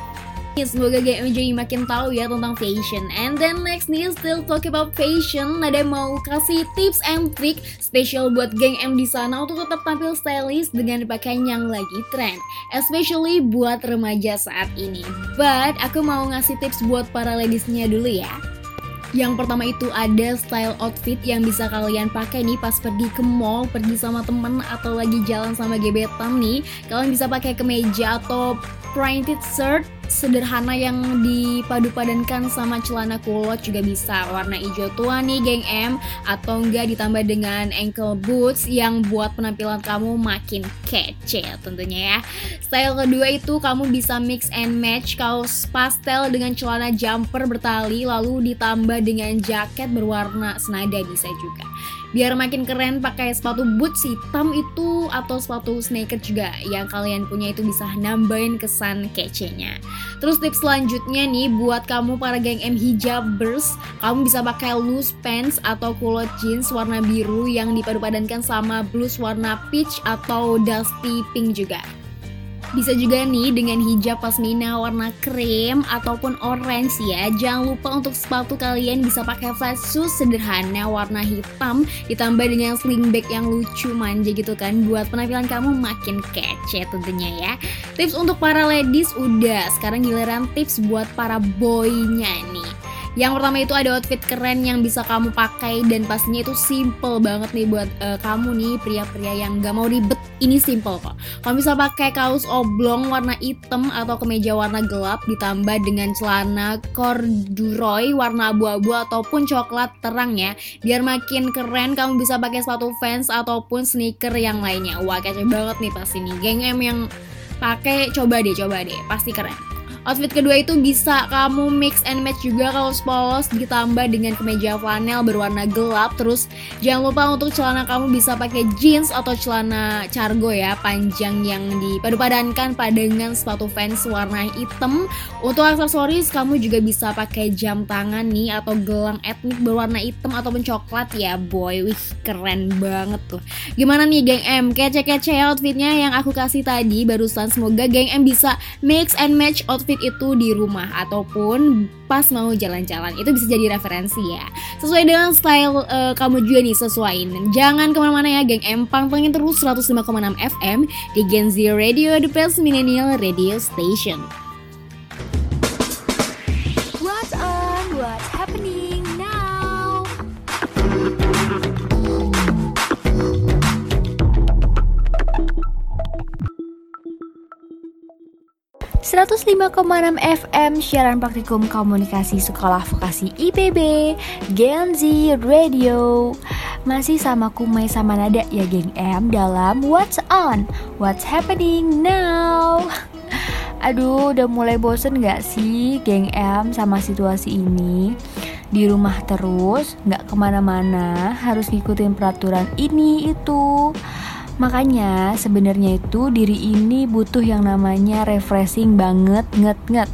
Semoga GM jadi makin tahu ya tentang fashion. And then next nih still talk about fashion. Nada mau kasih tips and trick spesial buat geng M di sana untuk tetap tampil stylish dengan pakaian yang lagi trend. Especially buat remaja saat ini. But aku mau ngasih tips buat para ladiesnya dulu ya. Yang pertama itu ada style outfit yang bisa kalian pakai nih pas pergi ke mall, pergi sama temen atau lagi jalan sama gebetan nih. Kalian bisa pakai kemeja atau printed shirt sederhana yang dipadu-padankan sama celana kulot juga bisa. Warna hijau tua nih geng M. Atau enggak ditambah dengan ankle boots yang buat penampilan kamu makin kece tentunya ya. Style kedua itu kamu bisa mix and match kaos pastel dengan celana jumper bertali lalu ditambah dengan jaket berwarna senada bisa juga biar makin keren pakai sepatu boots hitam itu atau sepatu sneaker juga yang kalian punya itu bisa nambahin kesan kece-nya. Terus tips selanjutnya nih buat kamu para geng M hijabers, kamu bisa pakai loose pants atau kulot jeans warna biru yang dipadu-padankan sama blus warna peach atau dusty pink juga. Bisa juga nih dengan hijab pasmina warna krem ataupun orange ya. Jangan lupa untuk sepatu kalian bisa pakai flat shoes sederhana warna hitam ditambah dengan sling bag yang lucu manja gitu kan buat penampilan kamu makin kece tentunya ya. Tips untuk para ladies udah, sekarang giliran tips buat para boynya nih. Yang pertama itu ada outfit keren yang bisa kamu pakai dan pastinya itu simple banget nih buat uh, kamu nih pria-pria yang gak mau ribet. Ini simple kok. Kamu bisa pakai kaos oblong warna hitam atau kemeja warna gelap ditambah dengan celana corduroy warna abu-abu ataupun coklat terang ya. Biar makin keren kamu bisa pakai sepatu Vans ataupun sneaker yang lainnya. Wah, kece banget nih pasti nih. Geng M yang pakai coba deh, coba deh. Pasti keren. Outfit kedua itu bisa kamu mix and match juga kalau polos ditambah dengan kemeja flanel berwarna gelap. Terus jangan lupa untuk celana kamu bisa pakai jeans atau celana cargo ya panjang yang dipadu-padankan dengan sepatu Vans warna hitam. Untuk aksesoris kamu juga bisa pakai jam tangan nih atau gelang etnik berwarna hitam ataupun coklat ya boy. Wih keren banget tuh. Gimana nih geng M? Kece-kece outfitnya yang aku kasih tadi barusan. Semoga geng M bisa mix and match outfit outfit itu di rumah ataupun pas mau jalan-jalan. Itu bisa jadi referensi ya. Sesuai dengan style uh, kamu juga nih sesuaiin. Jangan ke mana-mana ya geng empang. Pantengin terus 105,6 FM di Gen Z Radio The Best Millennial Radio Station 105,6 FM siaran praktikum komunikasi sekolah vokasi IPB Gen Z Radio. Masih sama Kumai sama Nada ya geng M dalam What's On? What's Happening Now? Aduh udah mulai bosen gak sih geng M sama situasi ini? Di rumah terus, gak ke mana-mana, harus ngikutin peraturan ini itu. Makanya sebenarnya itu diri ini butuh yang namanya refreshing banget nget nget.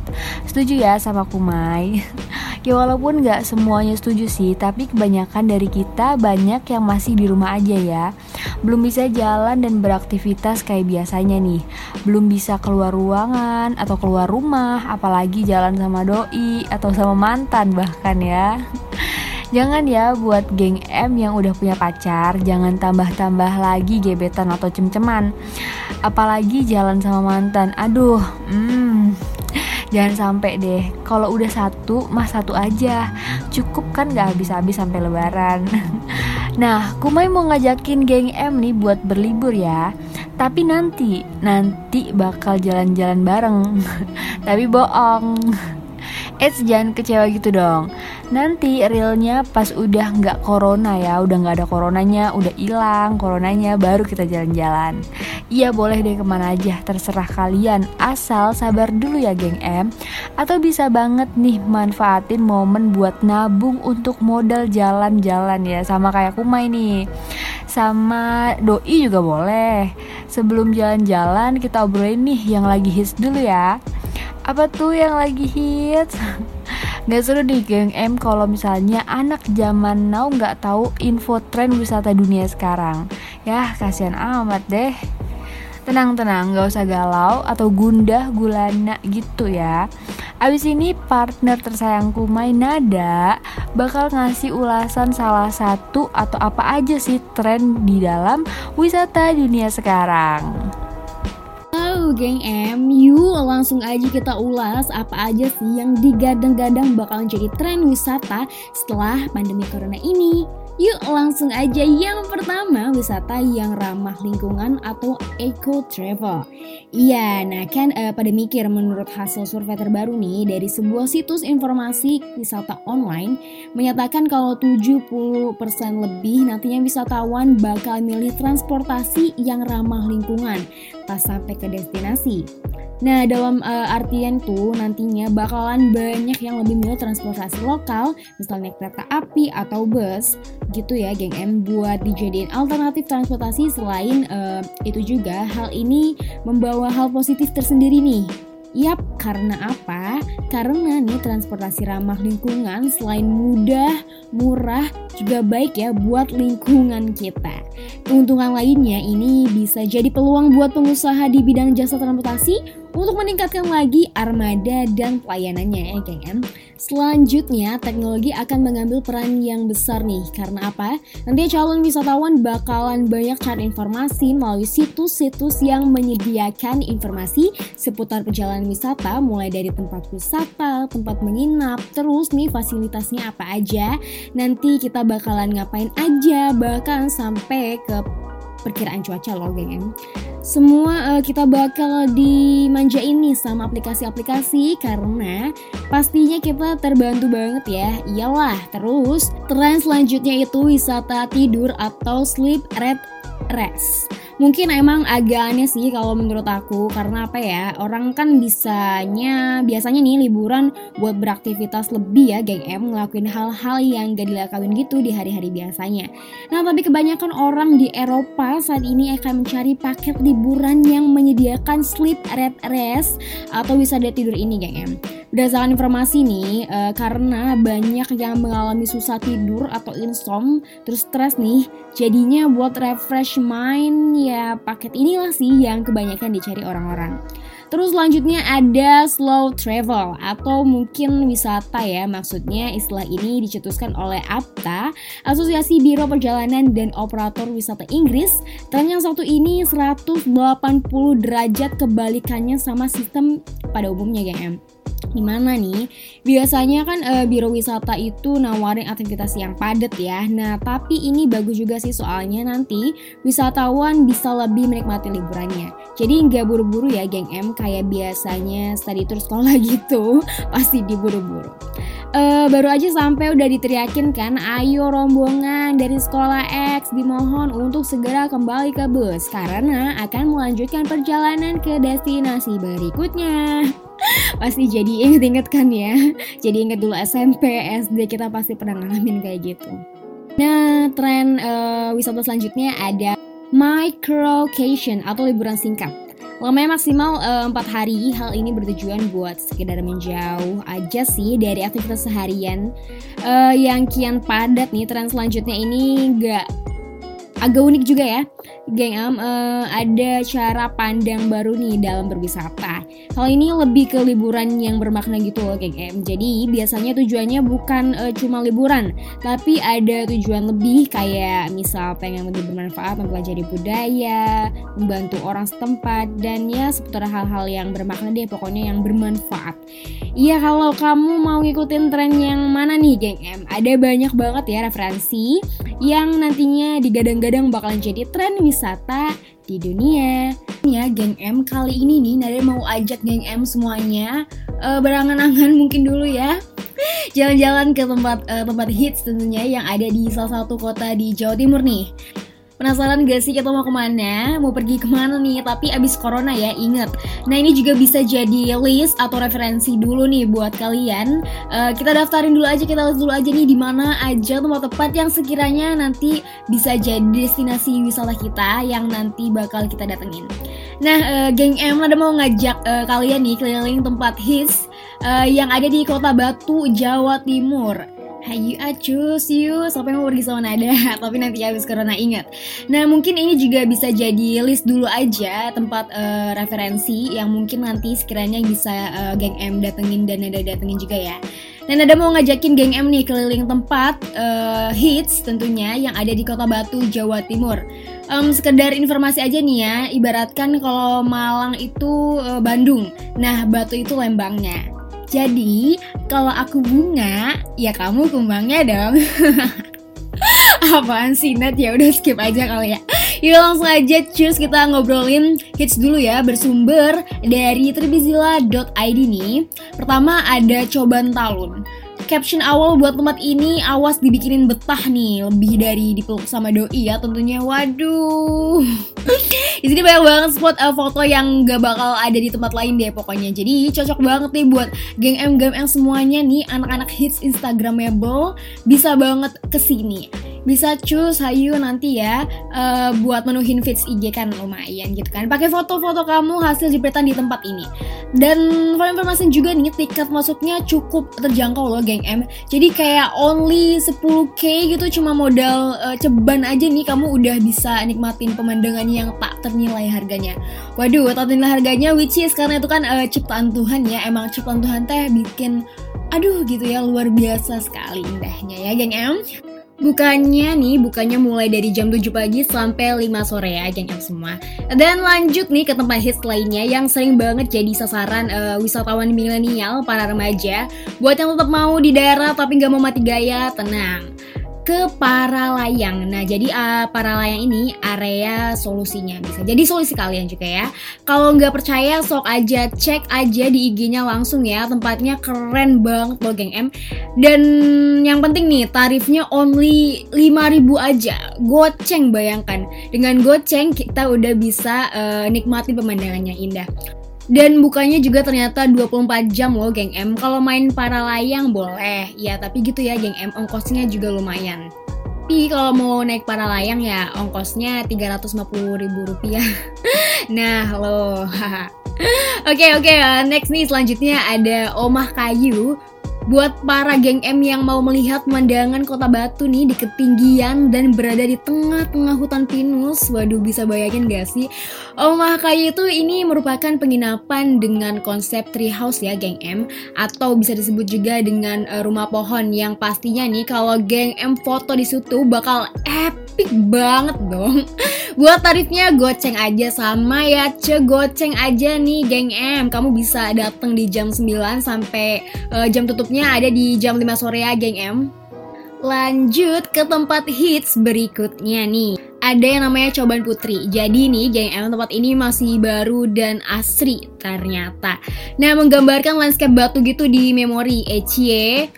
Setuju ya sama Kumai? [laughs] ya walaupun nggak semuanya setuju sih, tapi kebanyakan dari kita banyak yang masih di rumah aja ya. Belum bisa jalan dan beraktivitas kayak biasanya nih. Belum bisa keluar ruangan atau keluar rumah, apalagi jalan sama doi atau sama mantan bahkan ya. Jangan ya buat geng M yang udah punya pacar, jangan tambah-tambah lagi gebetan atau cem-ceman. Apalagi jalan sama mantan. Aduh, hmm. Jangan sampai deh, kalau udah satu, mah satu aja. Cukup kan gak habis-habis sampai lebaran. [laughs] Nah, Kumai mau ngajakin geng M nih buat berlibur ya. Tapi nanti, nanti bakal jalan-jalan bareng. [laughs] Tapi bohong. [laughs] Eits jangan kecewa gitu dong. Nanti realnya pas udah nggak corona ya Udah nggak ada coronanya Udah hilang coronanya Baru kita jalan-jalan. Iya boleh deh ke mana aja Terserah kalian. Asal sabar dulu ya geng M. Atau bisa banget nih Manfaatin momen buat nabung Untuk modal jalan-jalan ya Sama kayak Kumai nih. Sama Doi juga boleh. Sebelum jalan-jalan kita obrolin nih Yang lagi hits dulu ya apa tuh yang lagi hits? [laughs] Gak seru nih geng M kalau misalnya anak zaman now nggak tahu info tren wisata dunia sekarang. Ya kasihan amat deh. Tenang-tenang, gak usah galau atau gundah gulana gitu ya. Abis ini partner tersayangku main nada bakal ngasih ulasan salah satu atau apa aja sih tren di dalam wisata dunia sekarang geng M, yuk langsung aja kita ulas apa aja sih yang digadang-gadang bakal jadi tren wisata setelah pandemi corona ini. Yuk langsung aja yang pertama wisata yang ramah lingkungan atau eco travel. Iya, nah kan uh, pada mikir menurut hasil survei terbaru nih dari sebuah situs informasi wisata online menyatakan kalau 70% lebih nantinya wisatawan bakal milih transportasi yang ramah lingkungan pas sampai ke destinasi. Nah, dalam uh, artian tuh nantinya bakalan banyak yang lebih milih transportasi lokal, misalnya kereta api atau bus, gitu ya, geng M buat dijadiin alternatif transportasi selain uh, itu juga hal ini membawa hal positif tersendiri nih. Yap, karena apa? Karena nih transportasi ramah lingkungan selain mudah, murah, juga baik ya buat lingkungan kita. Keuntungan lainnya ini bisa jadi peluang buat pengusaha di bidang jasa transportasi untuk meningkatkan lagi armada dan pelayanannya ya geng M. Selanjutnya, teknologi akan mengambil peran yang besar nih. Karena apa? Nanti calon wisatawan bakalan banyak cari informasi melalui situs-situs yang menyediakan informasi seputar perjalanan wisata mulai dari tempat wisata, tempat menginap, terus nih fasilitasnya apa aja. Nanti kita bakalan ngapain aja, bahkan sampai ke perkiraan cuaca loh geng M. Semua uh, kita bakal dimanjain nih sama aplikasi-aplikasi karena pastinya kita terbantu banget ya. Iyalah, terus tren selanjutnya itu wisata tidur atau sleep red rest. Mungkin emang agak aneh sih kalau menurut aku karena apa ya orang kan bisanya biasanya nih liburan buat beraktivitas lebih ya geng M ngelakuin hal-hal yang gak dilakuin gitu di hari-hari biasanya. Nah tapi kebanyakan orang di Eropa saat ini akan mencari paket liburan yang menyediakan sleep red rest atau wisata tidur ini geng M. Berdasarkan informasi nih, uh, karena banyak yang mengalami susah tidur atau insom, terus stres nih, jadinya buat refresh mind ya paket inilah sih yang kebanyakan dicari orang-orang. Terus selanjutnya ada slow travel atau mungkin wisata ya maksudnya istilah ini dicetuskan oleh APTA Asosiasi Biro Perjalanan dan Operator Wisata Inggris Tren yang satu ini 180 derajat kebalikannya sama sistem pada umumnya ya Gimana nih? Biasanya kan e, biro wisata itu nawarin aktivitas yang padat ya. Nah, tapi ini bagus juga sih soalnya nanti wisatawan bisa lebih menikmati liburannya. Jadi nggak buru-buru ya geng M kayak biasanya study tour sekolah [laughs] gitu. Pasti diburu-buru. E, baru aja sampai udah diteriakin kan, ayo rombongan dari sekolah X dimohon untuk segera kembali ke bus karena akan melanjutkan perjalanan ke destinasi berikutnya. [laughs] Pasti jadi inget-inget kan ya? Jadi inget dulu SMP SD kita pasti pernah ngalamin kayak gitu. Nah tren uh, wisata selanjutnya ada microcation atau liburan singkat Lamanya maksimal uh, 4 hari, hal ini bertujuan buat sekedar menjauh aja sih dari aktivitas seharian uh, yang kian padat nih. Tren selanjutnya ini gak agak unik juga ya. Geng am uh, ada cara pandang baru nih dalam berwisata. Hal ini lebih ke liburan yang bermakna gitu loh geng am jadi biasanya tujuannya bukan uh, cuma liburan tapi ada tujuan lebih kayak misal pengen lebih bermanfaat mempelajari budaya membantu orang setempat dan ya seputar hal-hal yang bermakna deh pokoknya yang bermanfaat. Iya kalau kamu mau ngikutin tren yang mana nih geng am ada banyak banget ya referensi yang nantinya digadang-gadang bakalan jadi tren wisata di dunia. Ya, geng M kali ini nih Nada mau ajak geng M semuanya uh, berangan-angan mungkin dulu ya. [laughs] Jalan-jalan ke tempat uh, tempat hits tentunya yang ada di salah satu kota di Jawa Timur nih. Penasaran gak sih kita mau ke mana? Mau pergi ke mana nih? Tapi abis corona ya, inget. Nah ini juga bisa jadi list atau referensi dulu nih buat kalian. Uh, kita daftarin dulu aja, kita lihat dulu aja nih di mana aja tempat-tempat yang sekiranya nanti bisa jadi destinasi wisata kita yang nanti bakal kita datengin. Nah, uh, geng M ada mau ngajak uh, kalian nih keliling tempat hits uh, yang ada di Kota Batu, Jawa Timur. Hayu acus yuk sampai mau pergi sama Nada [laughs] Tapi nanti habis corona ingat Nah mungkin ini juga bisa jadi list dulu aja Tempat uh, referensi yang mungkin nanti sekiranya bisa uh, geng M datengin dan Nada datengin juga ya dan ada mau ngajakin geng M nih keliling tempat uh, hits tentunya yang ada di Kota Batu, Jawa Timur. Um, sekedar informasi aja nih ya, ibaratkan kalau Malang itu uh, Bandung, nah Batu itu Lembangnya. Jadi, kalau aku bunga, ya kamu kembangnya dong. [laughs] Apaan sih Nat? Ya udah skip aja kali ya. Yuk langsung aja cheers kita ngobrolin hits dulu ya bersumber dari terbizila.id nih. Pertama ada Coban Talun caption awal buat tempat ini awas dibikinin betah nih lebih dari dipeluk sama doi ya tentunya waduh [laughs] di sini banyak banget spot uh, foto yang gak bakal ada di tempat lain deh pokoknya jadi cocok banget nih buat geng M geng M semuanya nih anak-anak hits instagramable bisa banget ke sini bisa cus hayu nanti ya eh, buat menuhin feeds IG kan lumayan gitu kan. Pakai foto-foto kamu hasil jepretan di tempat ini. Dan for information juga nih tiket masuknya cukup terjangkau loh geng M. Jadi kayak only 10k gitu cuma modal eh, ceban aja nih kamu udah bisa nikmatin pemandangan yang tak ternilai harganya. Waduh, tak ternilai harganya which is karena itu kan eh, ciptaan Tuhan ya. Emang ciptaan Tuhan teh bikin aduh gitu ya luar biasa sekali indahnya ya geng M. Bukannya nih, bukannya mulai dari jam 7 pagi sampai 5 sore ya geng semua. Dan lanjut nih ke tempat hits lainnya yang sering banget jadi sasaran eh, wisatawan milenial para remaja. Buat yang tetap mau di daerah tapi nggak mau mati gaya, tenang ke Paralayang. Nah, jadi uh, Paralayang ini area solusinya bisa. Jadi solusi kalian juga ya. Kalau nggak percaya, sok aja cek aja di IG-nya langsung ya. Tempatnya keren banget loh, geng M. Dan yang penting nih, tarifnya only 5000 aja. Goceng bayangkan. Dengan goceng kita udah bisa uh, nikmati pemandangannya indah. Dan bukanya juga ternyata 24 jam loh geng M. Kalau main para layang boleh. Ya tapi gitu ya geng M Ongkosnya juga lumayan. Tapi kalau mau naik para layang ya ongkosnya 350 ribu rupiah. [laughs] Nah lo Oke oke next nih selanjutnya ada Omah Kayu Buat para geng M yang mau melihat pemandangan kota Batu nih di ketinggian dan berada di tengah-tengah hutan pinus, waduh bisa bayangin gak sih? Omah Kayu itu ini merupakan penginapan dengan konsep tree house ya geng M atau bisa disebut juga dengan uh, rumah pohon yang pastinya nih kalau geng M foto di situ bakal epic banget dong. [laughs] Buat tarifnya goceng aja sama ya ce goceng aja nih geng M. Kamu bisa datang di jam 9 sampai uh, jam tutupnya ada di jam 5 sore ya geng M. Lanjut ke tempat hits berikutnya nih. Ada yang namanya Coban Putri. Jadi nih, geng M tempat ini masih baru dan asri ternyata. Nah, menggambarkan landscape batu gitu di memori. Ecie,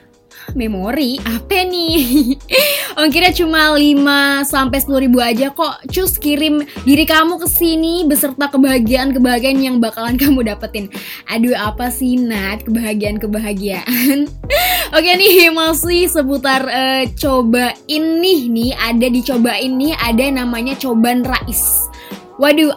memori apa nih? [laughs] Ongkirnya cuma 5 sampai 10 ribu aja kok. Cus kirim diri kamu ke sini beserta kebahagiaan-kebahagiaan yang bakalan [laughs] kamu dapetin. Aduh apa sih Nat kebahagiaan-kebahagiaan? [laughs] Oke nih masih seputar uh, coba ini nih ada di coba ini ada namanya coban rais. Waduh,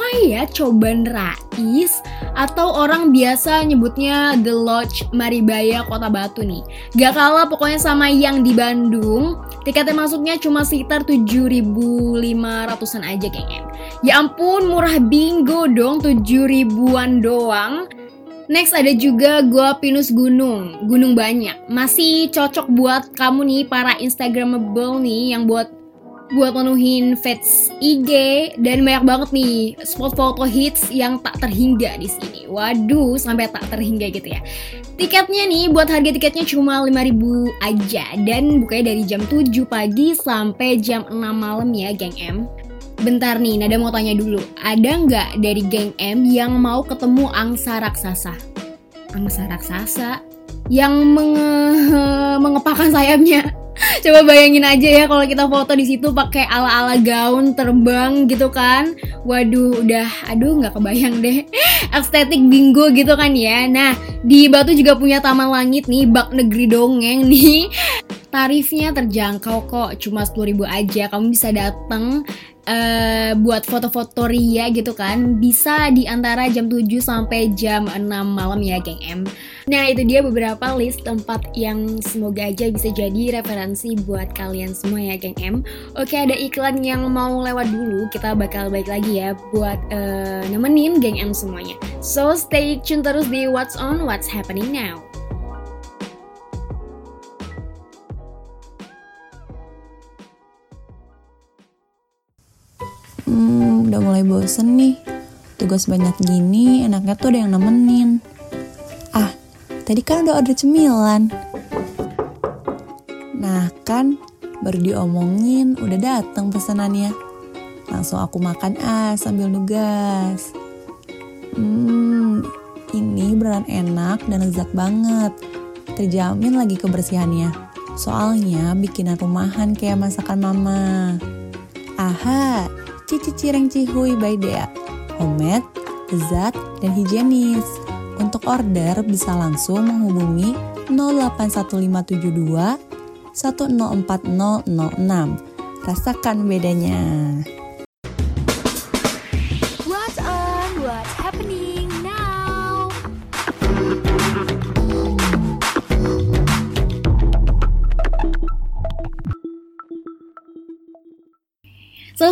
apa ya coban rais atau orang biasa nyebutnya The Lodge Maribaya Kota Batu nih. Gak kalah pokoknya sama yang di Bandung. Tiketnya masuknya cuma sekitar 7.500an aja kayaknya. Ya ampun murah bingo dong 7 ribuan doang. Next ada juga Gua Pinus Gunung, gunung banyak. Masih cocok buat kamu nih para Instagramable nih yang buat buat menuhin feeds IG dan banyak banget nih spot foto hits yang tak terhingga di sini. Waduh, sampai tak terhingga gitu ya. Tiketnya nih buat harga tiketnya cuma 5000 aja dan bukanya dari jam 7 pagi sampai jam 6 malam ya, geng M. Bentar nih, Nada mau tanya dulu, ada nggak dari geng M yang mau ketemu angsa raksasa? Angsa raksasa yang menge [laughs] mengepakkan sayapnya Coba bayangin aja ya kalau kita foto di situ pakai ala-ala gaun terbang gitu kan. Waduh, udah aduh nggak kebayang deh. [laughs] Estetik bingo gitu kan ya. Nah, di Batu juga punya taman langit nih, bak negeri dongeng nih. [laughs] Tarifnya terjangkau kok, cuma 10.000 aja. Kamu bisa datang uh, buat foto-foto ria gitu kan bisa di antara jam 7 sampai jam 6 malam ya geng M. Nah itu dia beberapa list tempat yang semoga aja bisa jadi referensi buat kalian semua ya geng M. Oke ada iklan yang mau lewat dulu kita bakal balik lagi ya buat uh, nemenin geng M semuanya. So stay tune terus di What's On What's Happening Now. Hmm, udah mulai bosen nih. Tugas banyak gini, enaknya tuh ada yang nemenin. Ah, tadi kan udah order cemilan. Nah kan, baru diomongin, udah datang pesanannya. Langsung aku makan ah sambil nugas. Hmm, ini beneran enak dan lezat banget. Terjamin lagi kebersihannya. Soalnya bikinan rumahan kayak masakan mama. Aha, Cici Cireng Cihuy by Dea. Homemade, Zat dan higienis. Untuk order bisa langsung menghubungi 081572 104006. Rasakan bedanya. What's on? What's happening now? So,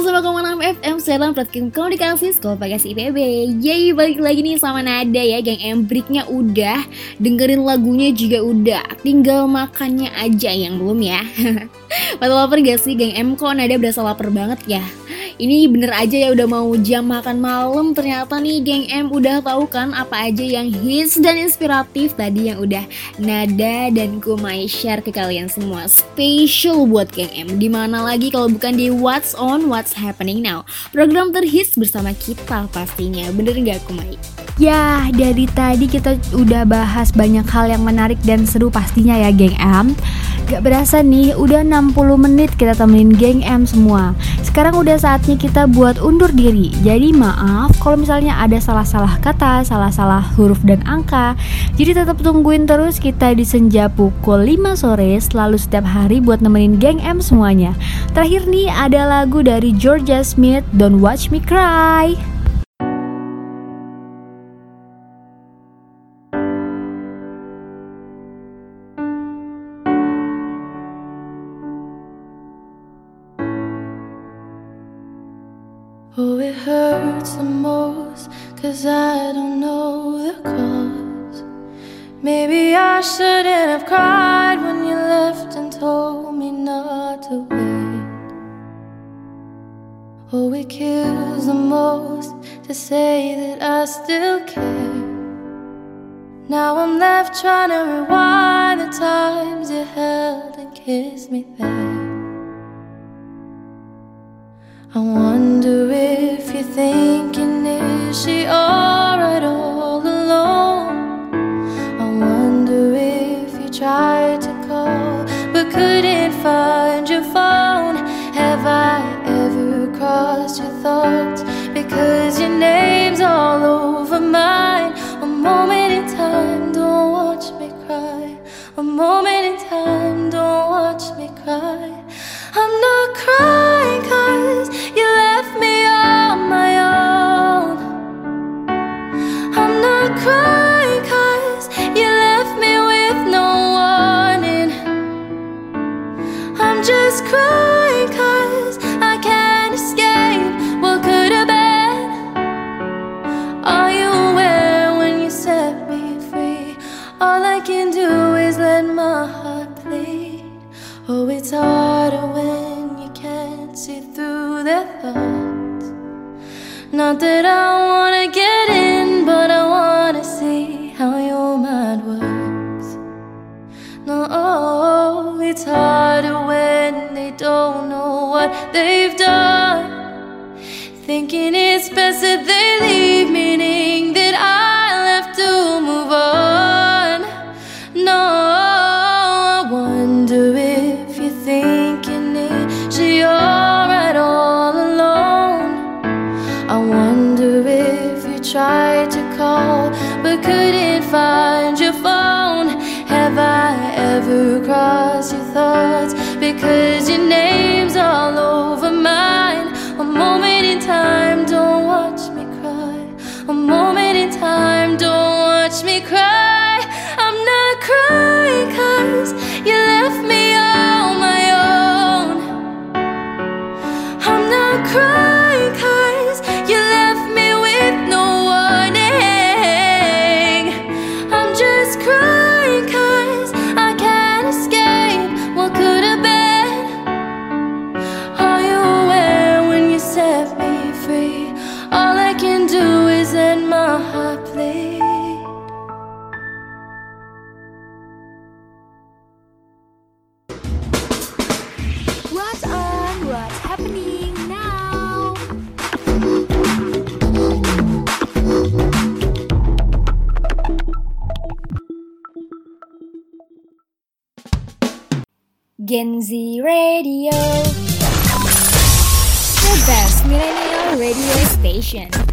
Platinum FM Serang Platinum Komunikasi Sekolah Pagas IPB Yeay balik lagi nih sama Nada ya Geng Embriknya udah. Dengerin lagunya juga udah. Tinggal makannya aja yang belum ya. [laughs] Padahal lapar gak sih Geng M? Kok Nada berasa lapar banget ya? Ini bener aja ya udah mau jam makan malam. Ternyata nih geng M udah tahu kan apa aja yang hits dan inspiratif tadi yang udah Nada dan Kumai share ke kalian semua. Special buat geng M. Di mana lagi kalau bukan di What's On What's Happening Now Program terhits bersama kita pastinya. Bener gak Kumai? Ya, dari tadi kita udah bahas banyak hal yang menarik dan seru pastinya ya geng M. Gak berasa nih, udah 60 menit kita temenin geng M semua. Sekarang udah saatnya kita buat undur diri. Jadi maaf kalau misalnya ada salah-salah kata, salah-salah huruf dan angka. Jadi tetap tungguin terus kita di senja pukul 5 sore Selalu setiap hari buat nemenin geng M semuanya. Terakhir nih ada lagu dari Georgia Smith, Don't Watch Me Cry Oh, it hurts the most, cause I don't know the cause. Maybe I shouldn't have cried when you left and told me not to wait. Oh, it kills the most to say that I still care. Now I'm left trying to rewind the times you held and kissed me there. I wonder if you're thinking, is she alright thoughts? Because your name's all over mine. A moment in time, don't watch me cry. A moment in time, don't watch me cry. I'm not crying cause you left me on my own. I'm not crying cause you left me with no warning. I'm just crying their thoughts. Not that I wanna get in, but I wanna see how your mind works. No, oh, it's harder when they don't know what they've done. Thinking it's Gen Z Radio. The best millennial radio station